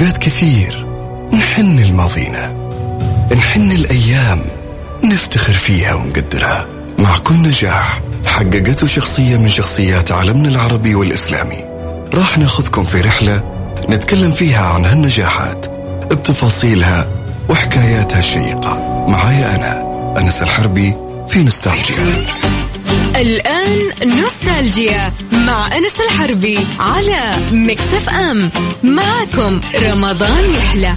أوقات كثير نحن لماضينا نحن الأيام نفتخر فيها ونقدرها. مع كل نجاح حققته شخصية من شخصيات عالمنا العربي والإسلامي. راح ناخذكم في رحلة نتكلم فيها عن هالنجاحات. بتفاصيلها وحكاياتها الشيقة. معايا أنا أنس الحربي في نوستالجيا. الآن نوستالجيا مع أنس الحربي على مكتف أم. معكم رمضان يحلى.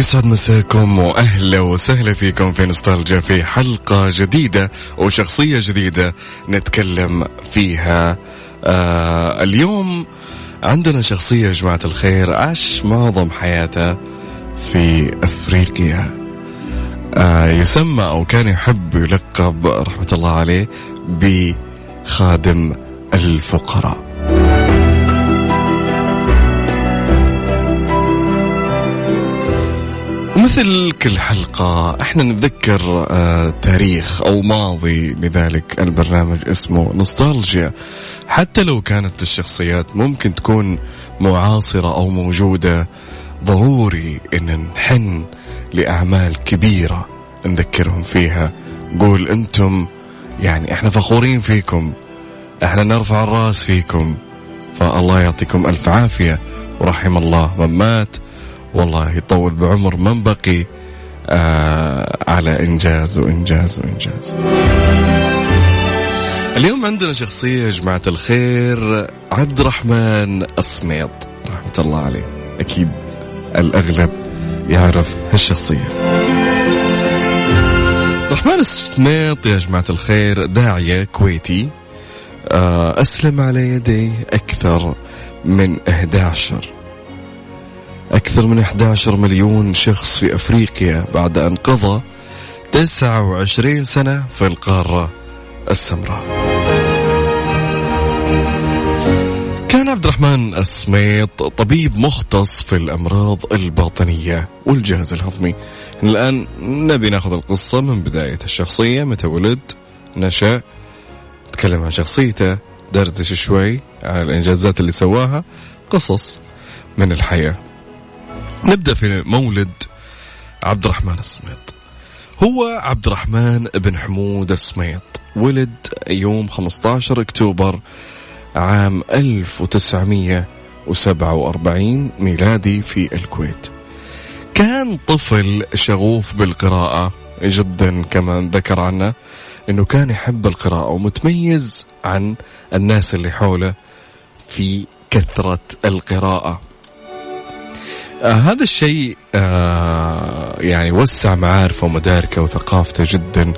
يسعد مساكم وأهلا وسهلا فيكم في نوستالجيا في حلقة جديدة وشخصية جديدة نتكلم فيها. آه اليوم عندنا شخصية يا جماعة الخير عاش معظم حياته في أفريقيا. آه يسمى أو كان يحب يلقب رحمة الله عليه بخادم الفقراء. مثل كل حلقة إحنا نتذكر آه تاريخ أو ماضي لذلك البرنامج اسمه نوستالجيا. حتى لو كانت الشخصيات ممكن تكون معاصرة أو موجودة ضروري إن نحن لأعمال كبيرة نذكرهم فيها. قول أنتم يعني إحنا فخورين فيكم إحنا نرفع الرأس فيكم. فالله يعطيكم ألف عافية ورحم الله من مات. والله يطول بعمر من بقي آه على إنجاز وإنجاز وإنجاز. اليوم عندنا شخصية يا جماعة الخير عبد الرحمن السميط رحمة الله عليه. أكيد الأغلب يعرف هالشخصية. الرحمن السميط يا جماعة الخير داعية كويتي. آه، أسلم على يديه أكثر من 11 أكثر من 11 مليون شخص في أفريقيا بعد أن قضى 29 سنة في القارة السمراء. كان عبد الرحمن السميط طبيب مختص في الأمراض الباطنية والجهاز الهضمي. الآن نبي نأخذ القصة من بداية الشخصية. متى ولد؟ نشأ. نتكلم عن شخصيته. دردش شوي على الإنجازات اللي سواها. قصص من الحياة. نبدأ في مولد عبد الرحمن السميط. هو عبد الرحمن بن حمود السميط ولد يوم 15 أكتوبر عام 1947 ميلادي في الكويت. كان طفل شغوف بالقراءة جدا كما ذكر عنه إنه كان يحب القراءة ومتميز عن الناس اللي حوله في كثرة القراءة. آه هذا الشيء آه يعني وسع معارفه ومداركه وثقافته جدا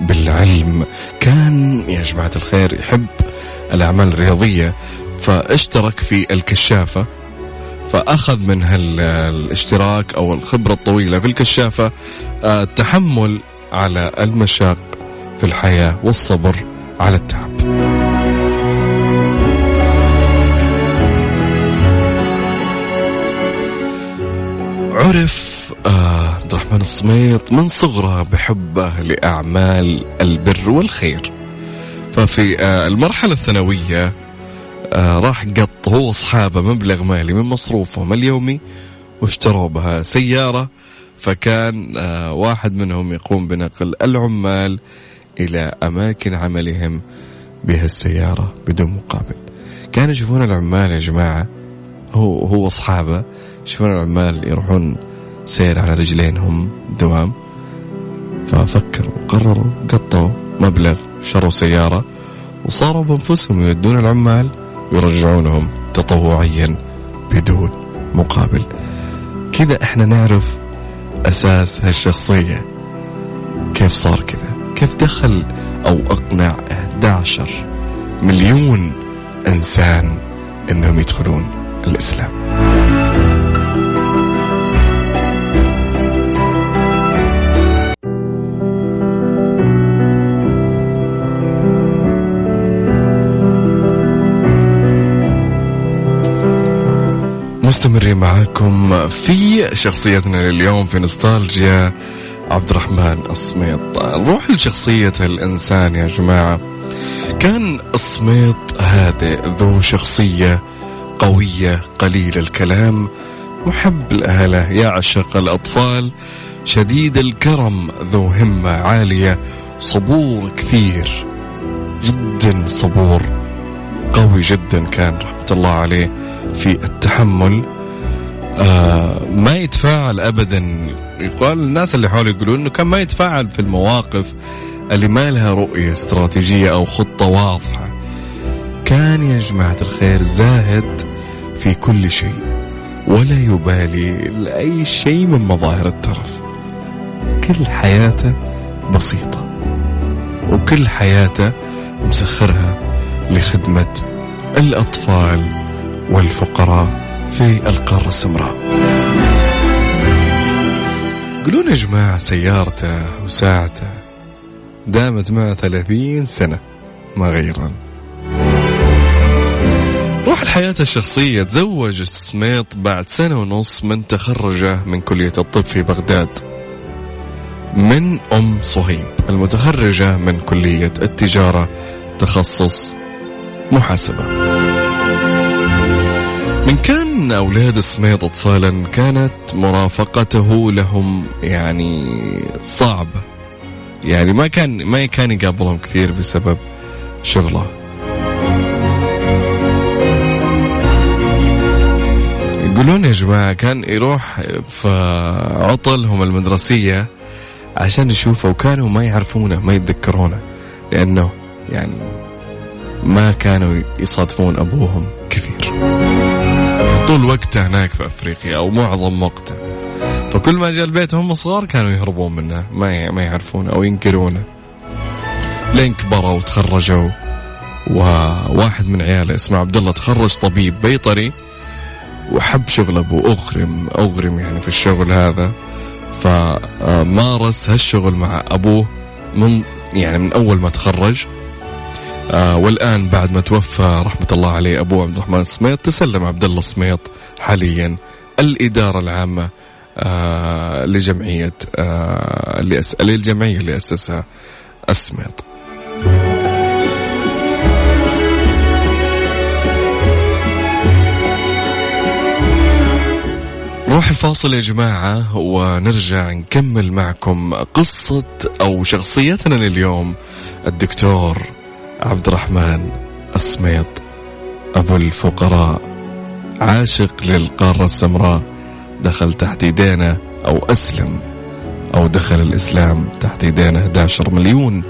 بالعلم. كان يا جماعة الخير يحب الأعمال الرياضية فاشترك في الكشافة فأخذ من هالاشتراك أو الخبرة الطويلة في الكشافة آه التحمل على المشاق في الحياة والصبر على التعب. عرف آه، عبد الرحمن السميط من صغره بحبه لأعمال البر والخير. ففي آه، المرحلة الثانوية آه، راح قط هو وأصحابه مبلغ مالي من مصروفهم اليومي واشتروا بها سيارة. فكان واحد منهم يقوم بنقل العمال إلى أماكن عملهم بهالسيارة بدون مقابل. كانوا يشوفون العمال يا جماعة هو هو أصحابه يشوفون العمال يروحون سير على رجلينهم دوام. ففكروا قرروا قطوا مبلغ شروا سيارة وصاروا بأنفسهم يودون العمال ويرجعونهم تطوعيا بدون مقابل. كذا إحنا نعرف أساس هالشخصية. كيف صار كذا؟ كيف دخل أو أقنع 11 مليون إنسان أنهم يدخلون الإسلام؟ مستمرين معاكم في شخصيتنا لليوم في نوستالجيا عبد الرحمن الصميط. نروح لشخصية الإنسان يا جماعة. كان الصميط هادئ ذو شخصية قوية قليل الكلام محب الأهله يعشق الأطفال شديد الكرم ذو همة عالية صبور كثير. جدا صبور قوي جدا كان رحمة الله عليه. في التحمل. آه ما يتفاعل ابدا. يقال الناس اللي حوله يقولون إنه كان ما يتفاعل في المواقف اللي ما لها رؤية استراتيجية أو خطة واضحة. كان يا جماعة الخير زاهد في كل شيء ولا يبالي لأي شيء من مظاهر الترف كل حياته بسيطة وكل حياته مسخرها لخدمة الأطفال. والفقراء في القارة السمراء. قولون يا جماعة سيارته وساعته دامت معه ثلاثين سنة ما غيران روح الحياة الشخصية تزوج السميط بعد سنة ونص من تخرجه من كلية الطب في بغداد. من أم صهيب المتخرجة من كلية التجارة تخصص محاسبة. من كان أولاد سميط أطفالا كانت مرافقته لهم يعني صعبة يعني ما كان ما كان يقابلهم كثير بسبب شغله. يقولون يا جماعة كان يروح في عطلهم المدرسية عشان يشوفه وكانوا ما يعرفونه ما يتذكرونه لأنه يعني ما كانوا يصادفون أبوهم كثير. طول وقته هناك في أفريقيا أو معظم وقته. فكل ما جاء البيت هم صغار كانوا يهربون منه ما ما يعرفونه أو ينكرونه. لين كبروا وتخرجوا وواحد من عياله اسمه عبد الله تخرج طبيب بيطري وحب شغل أبوه. اغرم أغرم يعني في الشغل هذا. فمارس هالشغل مع أبوه من يعني من أول ما تخرج. آه والآن بعد ما توفى رحمة الله عليه ابوه عبد الرحمن السميط تسلم عبد الله السميط حاليا الإدارة العامة آه لجمعية آه اللي أس... للجمعية اللي أسسها السميط. نروح الفاصل يا جماعة ونرجع نكمل معكم قصة أو شخصيتنا لليوم الدكتور عبد الرحمن السميط أبو الفقراء عاشق للقارة السمراء دخل تحت يدينا أو أسلم أو دخل الإسلام تحت يدينا 11 مليون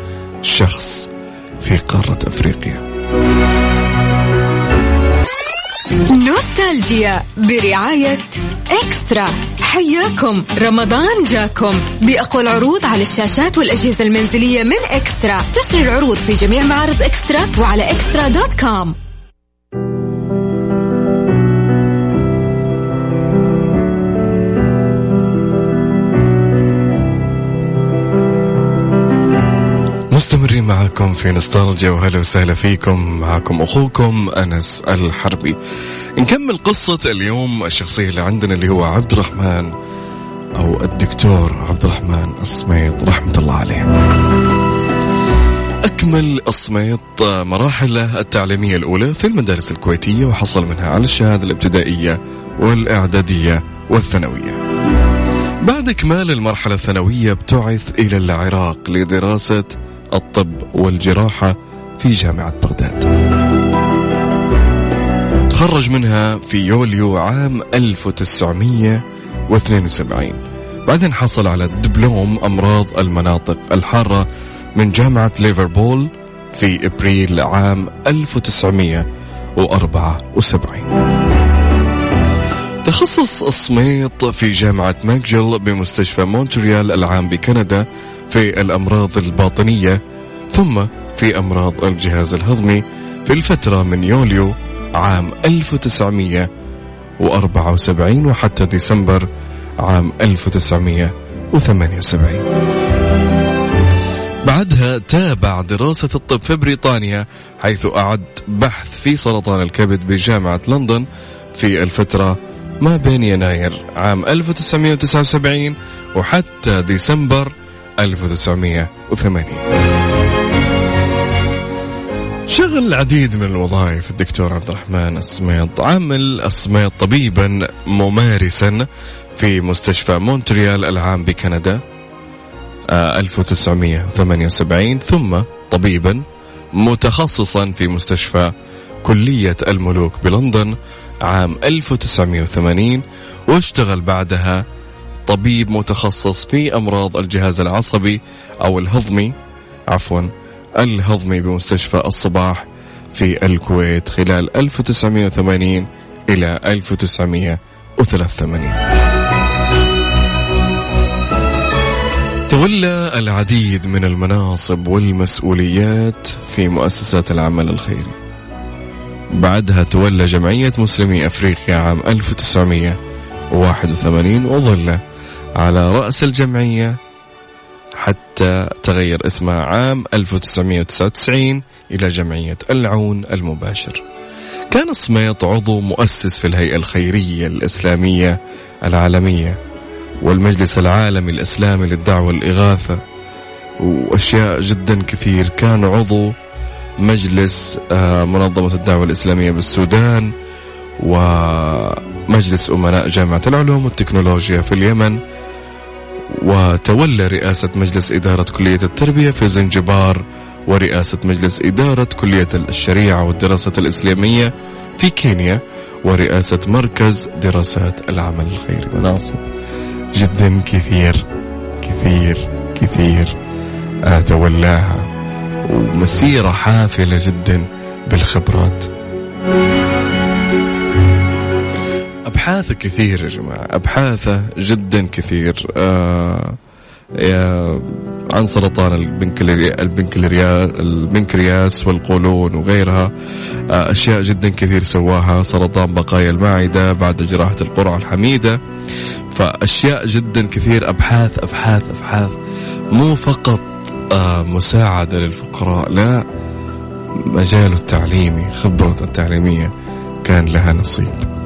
شخص في قارة أفريقيا. نوستالجيا برعاية إكسترا. حياكم. رمضان جاكم. بأقوى العروض على الشاشات والأجهزة المنزلية من إكسترا. تسري العروض في جميع معارض إكسترا وعلى إكسترا دوت كوم. معكم في نوستالجيا وهلا وسهلا فيكم معكم أخوكم أنس الحربي. نكمل قصة اليوم الشخصية اللي عندنا اللي هو عبد الرحمن أو الدكتور عبد الرحمن السميط رحمة الله عليه. أكمل السميط مراحله التعليمية الأولى في المدارس الكويتية وحصل منها على الشهادة الإبتدائية والإعدادية والثانوية. بعد إكمال المرحلة الثانوية ابتعث إلى العراق لدراسة الطب والجراحة في جامعة بغداد. تخرج منها في يوليو عام 1972 بعدين حصل على دبلوم أمراض المناطق الحارة من جامعة ليفربول في إبريل عام 1974 تخصص الصميط في جامعة ماكجل بمستشفى مونتريال العام بكندا في الأمراض الباطنية ثم في أمراض الجهاز الهضمي في الفترة من يوليو عام 1974 وحتى ديسمبر عام 1978 بعدها تابع دراسة الطب في بريطانيا حيث أعد بحث في سرطان الكبد بجامعة لندن في الفترة ما بين يناير عام 1979 وحتى ديسمبر 1980 شغل العديد من الوظائف الدكتور عبد الرحمن السميط عامل السميط طبيبا ممارسا في مستشفى مونتريال العام بكندا. 1978 ثم طبيبا متخصصا في مستشفى كلية الملوك بلندن عام 1980 واشتغل بعدها طبيب متخصص في أمراض الجهاز العصبي أو الهضمي عفوا الهضمي بمستشفى الصباح في الكويت خلال 1980 إلى 1983 تولى العديد من المناصب والمسؤوليات في مؤسسات العمل الخيري. بعدها تولى جمعية مسلمي أفريقيا عام 1981 وظل على رأس الجمعية حتى تغير اسمها عام 1999 إلى جمعية العون المباشر. كان سميط عضو مؤسس في الهيئة الخيرية الإسلامية العالمية والمجلس العالمي الإسلامي للدعوة والإغاثة وأشياء جدا كثير. كان عضو مجلس آه، منظمة الدعوة الإسلامية بالسودان ومجلس أمناء جامعة العلوم والتكنولوجيا في اليمن. وتولى رئاسة مجلس إدارة كلية التربية في زنجبار ورئاسة مجلس إدارة كلية الشريعة والدراسة الإسلامية في كينيا ورئاسة مركز دراسات العمل الخيري مناصب جدا كثير كثير كثير تولاها ومسيرة حافلة جدا بالخبرات. أبحاثه كثير يا جماعة أبحاثه جدا كثير. آه عن سرطان البنكرياس والقولون وغيرها. آه، أشياء جدا كثير سواها سرطان بقايا المعدة بعد جراحة القرعة الحميدة. فأشياء جدا كثير أبحاث أبحاث أبحاث. مو فقط آه، مساعدة للفقراء لا. مجاله التعليمي خبرته التعليمية كان لها نصيب.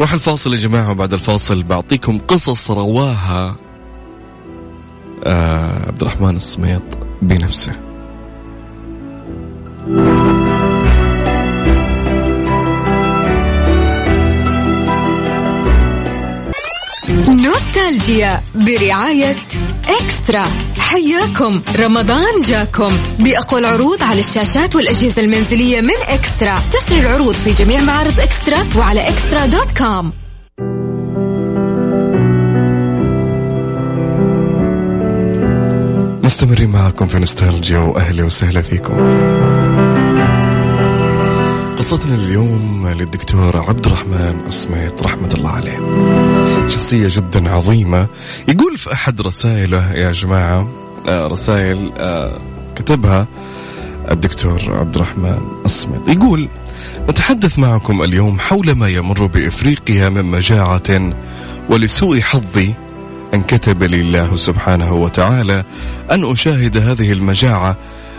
روح الفاصل يا جماعة وبعد الفاصل بعطيكم قصص رواها آه عبد الرحمن السميط بنفسه. نوستالجيا برعاية إكسترا. حياكم. رمضان جاكم. بأقوى العروض على الشاشات والأجهزة المنزلية من إكسترا. تسري العروض في جميع معارض إكسترا وعلى إكسترا دوت كوم. مستمرين معكم في نوستالجيا وأهلا وسهلا فيكم. قصتنا اليوم للدكتور عبد الرحمن السميط رحمة الله عليه. شخصية جدا عظيمة. يقول في أحد رسائله يا جماعة آه، رسائل آه، كتبها الدكتور عبد الرحمن السميط يقول نتحدث معكم اليوم حول ما يمر بإفريقيا من مجاعة ولسوء حظي أن كتب لي الله سبحانه وتعالى أن أشاهد هذه المجاعة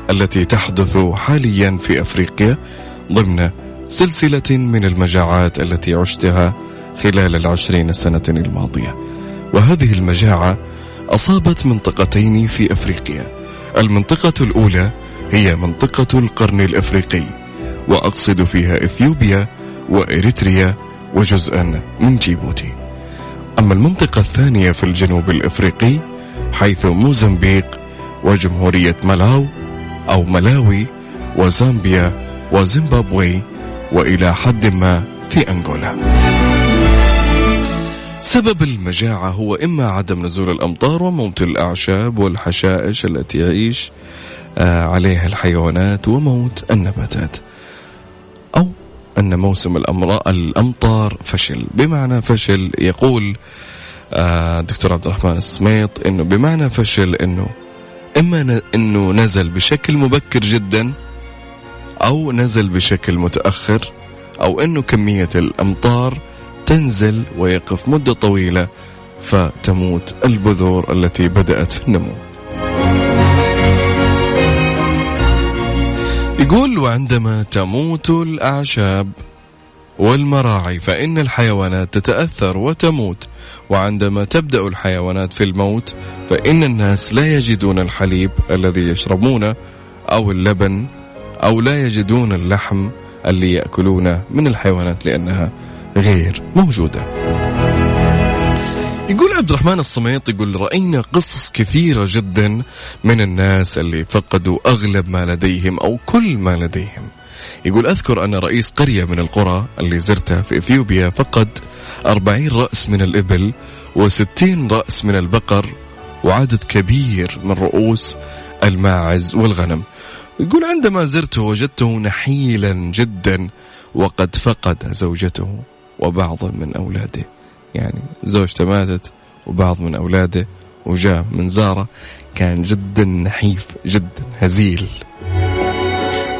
التي تحدث حاليا في أفريقيا ضمن سلسلة من المجاعات التي عشتها خلال العشرين سنة الماضية. وهذه المجاعة أصابت منطقتين في أفريقيا. المنطقة الأولى هي منطقة القرن الأفريقي وأقصد فيها إثيوبيا وإريتريا وجزءا من جيبوتي. أما المنطقة الثانية في الجنوب الأفريقي حيث موزمبيق وجمهورية ملاو أو ملاوي وزامبيا وزيمبابوي وإلى حد ما في أنغولا. سبب المجاعة هو إما عدم نزول الأمطار وموت الأعشاب والحشائش التي يعيش آه، عليها الحيوانات وموت النباتات أو أن موسم الأمطار فشل. بمعنى فشل يقول آه، عبد الرحمن السميط أنه بمعنى فشل أنه إما أنه نزل بشكل مبكر جدا أو نزل بشكل متأخر أو أنه كمية الأمطار تنزل ويقف مدة طويلة فتموت البذور التي بدأت في النمو. يقول وعندما تموت الأعشاب والمراعي فإن الحيوانات تتأثر وتموت وعندما تبدأ الحيوانات في الموت فإن الناس لا يجدون الحليب الذي يشربونه أو اللبن أو لا يجدون اللحم اللي يأكلونه من الحيوانات لأنها غير موجودة. يقول عبد الرحمن الصميط يقول رأينا قصص كثيرة جدا من الناس اللي فقدوا أغلب ما لديهم أو كل ما لديهم. يقول أذكر أن رئيس قرية من القرى اللي زرتها في إثيوبيا فقد أربعين رأس من الإبل وستين رأس من البقر وعدد كبير من رؤوس الماعز والغنم. يقول عندما زرته وجدته نحيلا جدا وقد فقد زوجته وبعض من أولاده. يعني زوجته ماتت وبعض من أولاده وجاء من زارة. كان جدا نحيف جدا هزيل.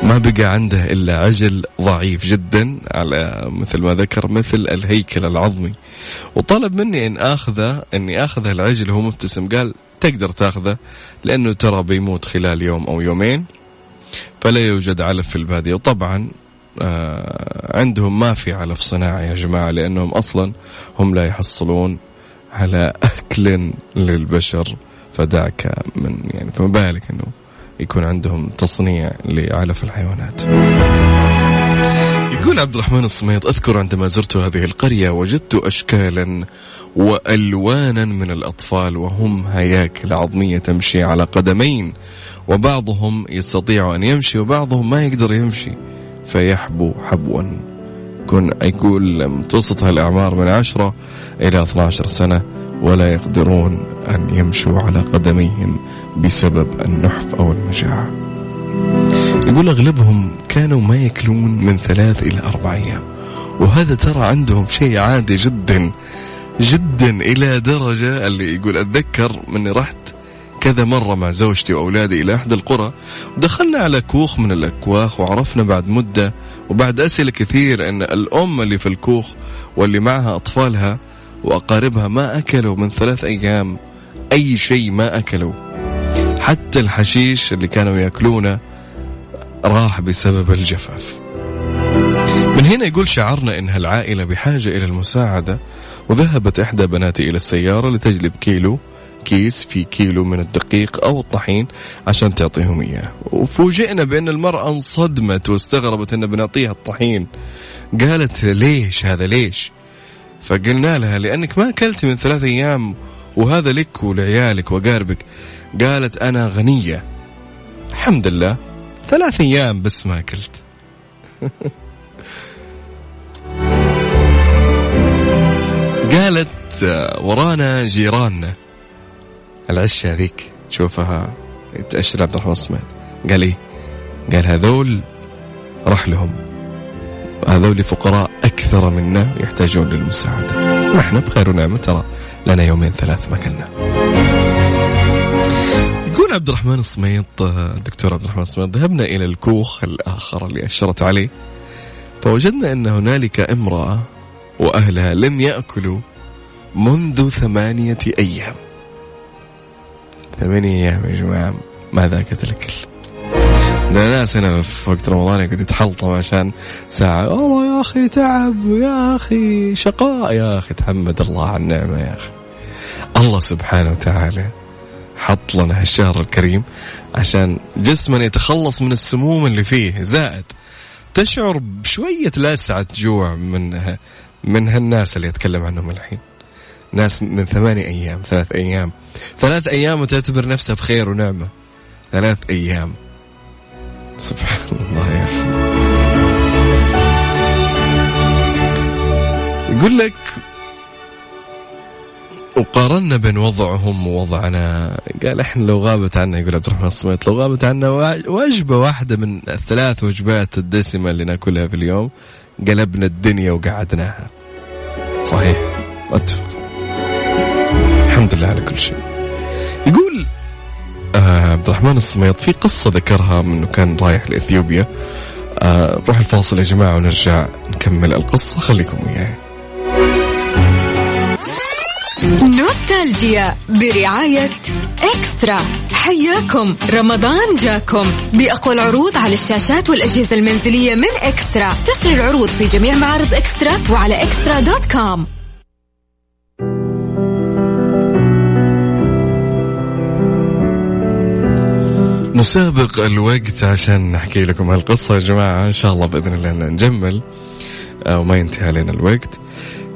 ما بقى عنده إلا عجل ضعيف جدا على مثل ما ذكر مثل الهيكل العظمي. وطلب مني أن آخذه أني آخذ العجل وهو مبتسم. قال تقدر تاخذه لأنه ترى بيموت خلال يوم أو يومين. فلا يوجد علف في البادية. وطبعا آه عندهم ما في علف صناعي يا جماعة لأنهم أصلا هم لا يحصلون على أكل للبشر فدعك من يعني فما بالك أنه يكون عندهم تصنيع لعلف الحيوانات. يقول عبد الرحمن الصميد أذكر عندما زرت هذه القرية وجدت أشكالا وألوانا من الأطفال وهم هياكل عظمية تمشي على قدمين. وبعضهم يستطيع أن يمشي وبعضهم ما يقدر يمشي. فيحبو حبوا. كن يقول متوسطها الأعمار من عشرة إلى 12 سنة ولا يقدرون أن يمشوا على قدميهم بسبب النحف أو المجاعة. يقول أغلبهم كانوا ما يأكلون من ثلاث إلى أربع أيام. وهذا ترى عندهم شيء عادي جدا جدا إلى درجة اللي يقول أتذكر مني رحت كذا مرة مع زوجتي وأولادي إلى إحدى القرى ودخلنا على كوخ من الأكواخ وعرفنا بعد مدة وبعد أسئلة كثير أن الأم اللي في الكوخ واللي معها أطفالها وأقاربها ما أكلوا من ثلاث أيام أي شيء ما أكلوا. حتى الحشيش اللي كانوا يأكلونه راح بسبب الجفاف. من هنا يقول شعرنا إن العائلة بحاجة إلى المساعدة وذهبت إحدى بناتي إلى السيارة لتجلب كيلو كيس في كيلو من الدقيق أو الطحين عشان تعطيهم إياه. وفوجئنا بأن المرأة انصدمت واستغربت أن بنعطيها الطحين. قالت ليش هذا ليش؟ فقلنا لها لأنك ما أكلت من ثلاث أيام وهذا لك ولعيالك وقاربك. قالت أنا غنية. الحمد لله. ثلاث أيام بس ما أكلت. قالت ورانا جيراننا. العشة هذيك تشوفها تأشر عبد الرحمن الصمد. قال إيه؟ قال هذول راح لهم. هذول فقراء أكثر منا يحتاجون للمساعدة. ونحن بخير ونعمة ترى لنا يومين ثلاث ما كنا. يقول عبد الرحمن الصميط الدكتور عبد الرحمن الصميط ذهبنا إلى الكوخ الآخر اللي أشرت عليه. فوجدنا أن هنالك امرأة وأهلها لم يأكلوا منذ ثمانية أيام. ثمانية أيام يا جماعة. ما ذاكت الأكل ده ناس هنا في وقت رمضان يقعد يتحلطم عشان ساعة. والله يا أخي تعب يا أخي شقاء. يا أخي تحمد الله على النعمة يا أخي. الله سبحانه وتعالى حط لنا هالشهر الكريم عشان جسمنا يتخلص من السموم اللي فيه. زائد تشعر بشوية لسعة جوع من من هالناس اللي أتكلم عنهم الحين. ناس من ثمانية أيام ثلاث أيام. ثلاث أيام وتعتبر نفسها بخير ونعمة. ثلاث أيام. سبحان الله يا أخي. يقول لك وقارنا بين وضعهم ووضعنا. قال إحنا لو غابت عنا يقول عبد الرحمن الصميت لو غابت عنا وجبه واحدة من الثلاث وجبات الدسمة اللي نأكلها في اليوم قلبنا الدنيا وقعدناها. صحيح. أتفق. الحمد لله على كل شيء. يقول آه عبد الرحمن الصميط في قصة ذكرها إنه كان رايح لإثيوبيا. آه نروح الفاصل يا جماعة ونرجع نكمل القصة. خليكم وياي. نوستالجيا برعاية إكسترا. حياكم. رمضان جاكم. بأقوى العروض على الشاشات والأجهزة المنزلية من إكسترا. تسري العروض في جميع معارض إكسترا وعلى إكسترا دوت كوم. نسابق الوقت عشان نحكي لكم هالقصة يا جماعة. إن شاء الله بإذن الله نجمل. آه، وما ينتهي علينا الوقت.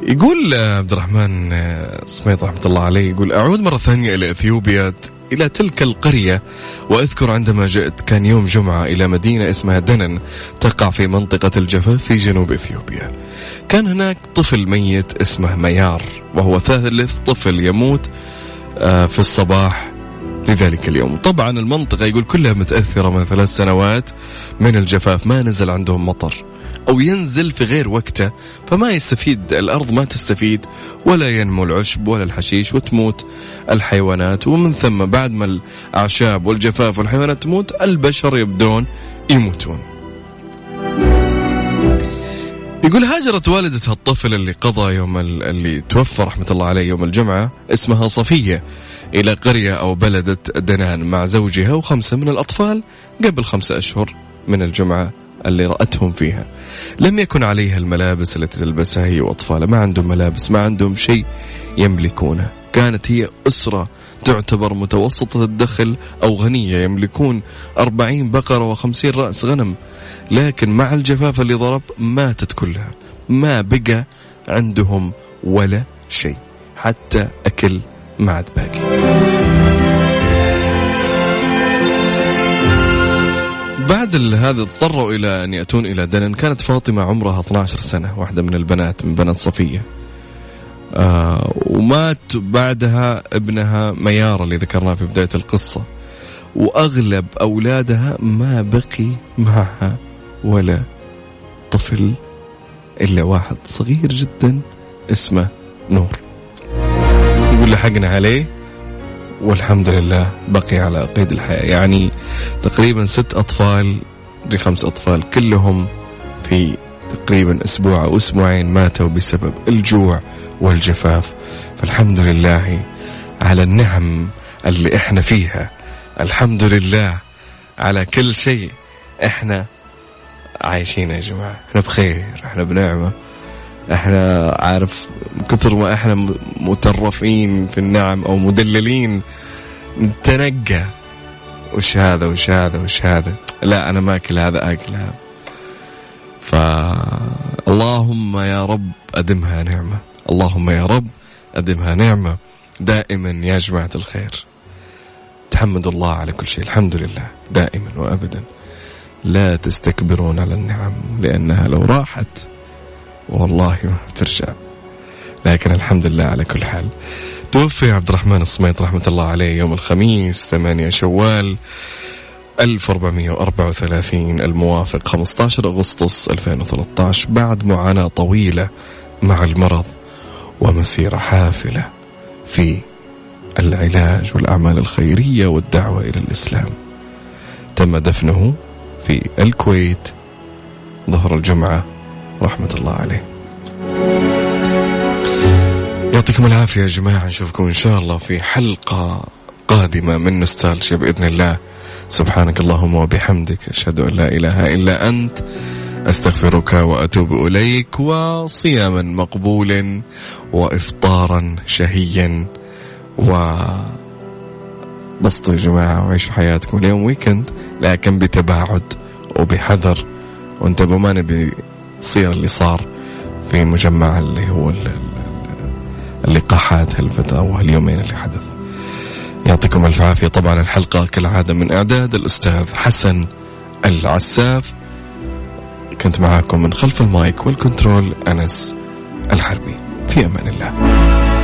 يقول عبد الرحمن آه، سميط رحمة الله عليه يقول أعود مرة ثانية إلى إثيوبيا إلى تلك القرية وأذكر عندما جئت كان يوم جمعة إلى مدينة اسمها دنن تقع في منطقة الجفاف في جنوب إثيوبيا. كان هناك طفل ميت اسمه ميار وهو ثالث طفل يموت آه، في الصباح في ذلك اليوم. طبعا المنطقة يقول كلها متأثرة من ثلاث سنوات من الجفاف ما نزل عندهم مطر. أو ينزل في غير وقته فما يستفيد الأرض ما تستفيد ولا ينمو العشب ولا الحشيش وتموت الحيوانات. ومن ثم بعد ما الأعشاب والجفاف والحيوانات تموت البشر يبدون يموتون. يقول هاجرت والدة الطفل اللي قضى يوم اللي توفى رحمة الله عليه يوم الجمعة اسمها صفية. إلى قرية أو بلدة دنان مع زوجها وخمسة من الأطفال قبل خمسة أشهر من الجمعة اللي رأتهم فيها. لم يكن عليها الملابس التي تلبسها هي وأطفالها. ما عندهم ملابس ما عندهم شيء يملكونه. كانت هي أسرة تعتبر متوسطة الدخل أو غنية. يملكون أربعين بقرة وخمسين رأس غنم. لكن مع الجفاف اللي ضرب ماتت كلها. ما بقى عندهم ولا شيء. حتى أكل ما عاد باقي. بعد هذا اضطروا إلى أن يأتون إلى دنن. كانت فاطمة عمرها 12 سنة واحدة من البنات من بنات صفية. آه ومات بعدها ابنها ميار اللي ذكرناه في بداية القصة. وأغلب أولادها ما بقي معها ولا طفل إلا واحد صغير جدا اسمه نور. يقول لحقنا عليه؟ والحمد لله بقي على قيد الحياة. يعني تقريبا ست أطفال لخمس أطفال كلهم في تقريبا أسبوع أو أسبوعين ماتوا بسبب الجوع والجفاف. فالحمد لله على النعم اللي إحنا فيها. الحمد لله على كل شيء إحنا عايشين يا جماعة. إحنا بخير إحنا بنعمة. إحنا عارف كثر ما إحنا مترفين في النعم أو مدللين نتنقى. وش هذا؟ وش هذا؟ وش هذا؟ لا أنا ما أكل هذا أكل هذا. فاللهم يا رب أدمها نعمة. اللهم يا رب أدمها نعمة. دائما يا جماعة الخير. تحمد الله على كل شيء. الحمد لله. دائما وابدا. لا تستكبرون على النعم لأنها لو راحت والله ما بترجع. لكن الحمد لله على كل حال. توفي عبد الرحمن الصميط رحمة الله عليه يوم الخميس 8 شوال 1434 الموافق 15 أغسطس 2013 بعد معاناة طويلة مع المرض ومسيرة حافلة في العلاج والأعمال الخيرية والدعوة إلى الإسلام. تم دفنه في الكويت ظهر الجمعة رحمة الله عليه. يعطيكم العافية يا جماعة نشوفكم إن شاء الله في حلقة قادمة من نوستالجيا بإذن الله. سبحانك اللهم وبحمدك أشهد أن لا إله إلا أنت أستغفرك وأتوب إليك وصياما مقبولا وإفطارا شهيا. و بسطوا يا جماعة وعيشوا حياتكم. اليوم ويكند لكن بتباعد وبحذر. وانتبهوا ما نبي يصير اللي صار في مجمع اللي هو اللقاحات هالفترة أو هاليومين اللي حدث. يعطيكم ألف عافية. طبعا الحلقة كالعادة من إعداد الأستاذ حسن العساف. كنت معاكم من خلف المايك والكنترول أنس الحربي. في أمان الله.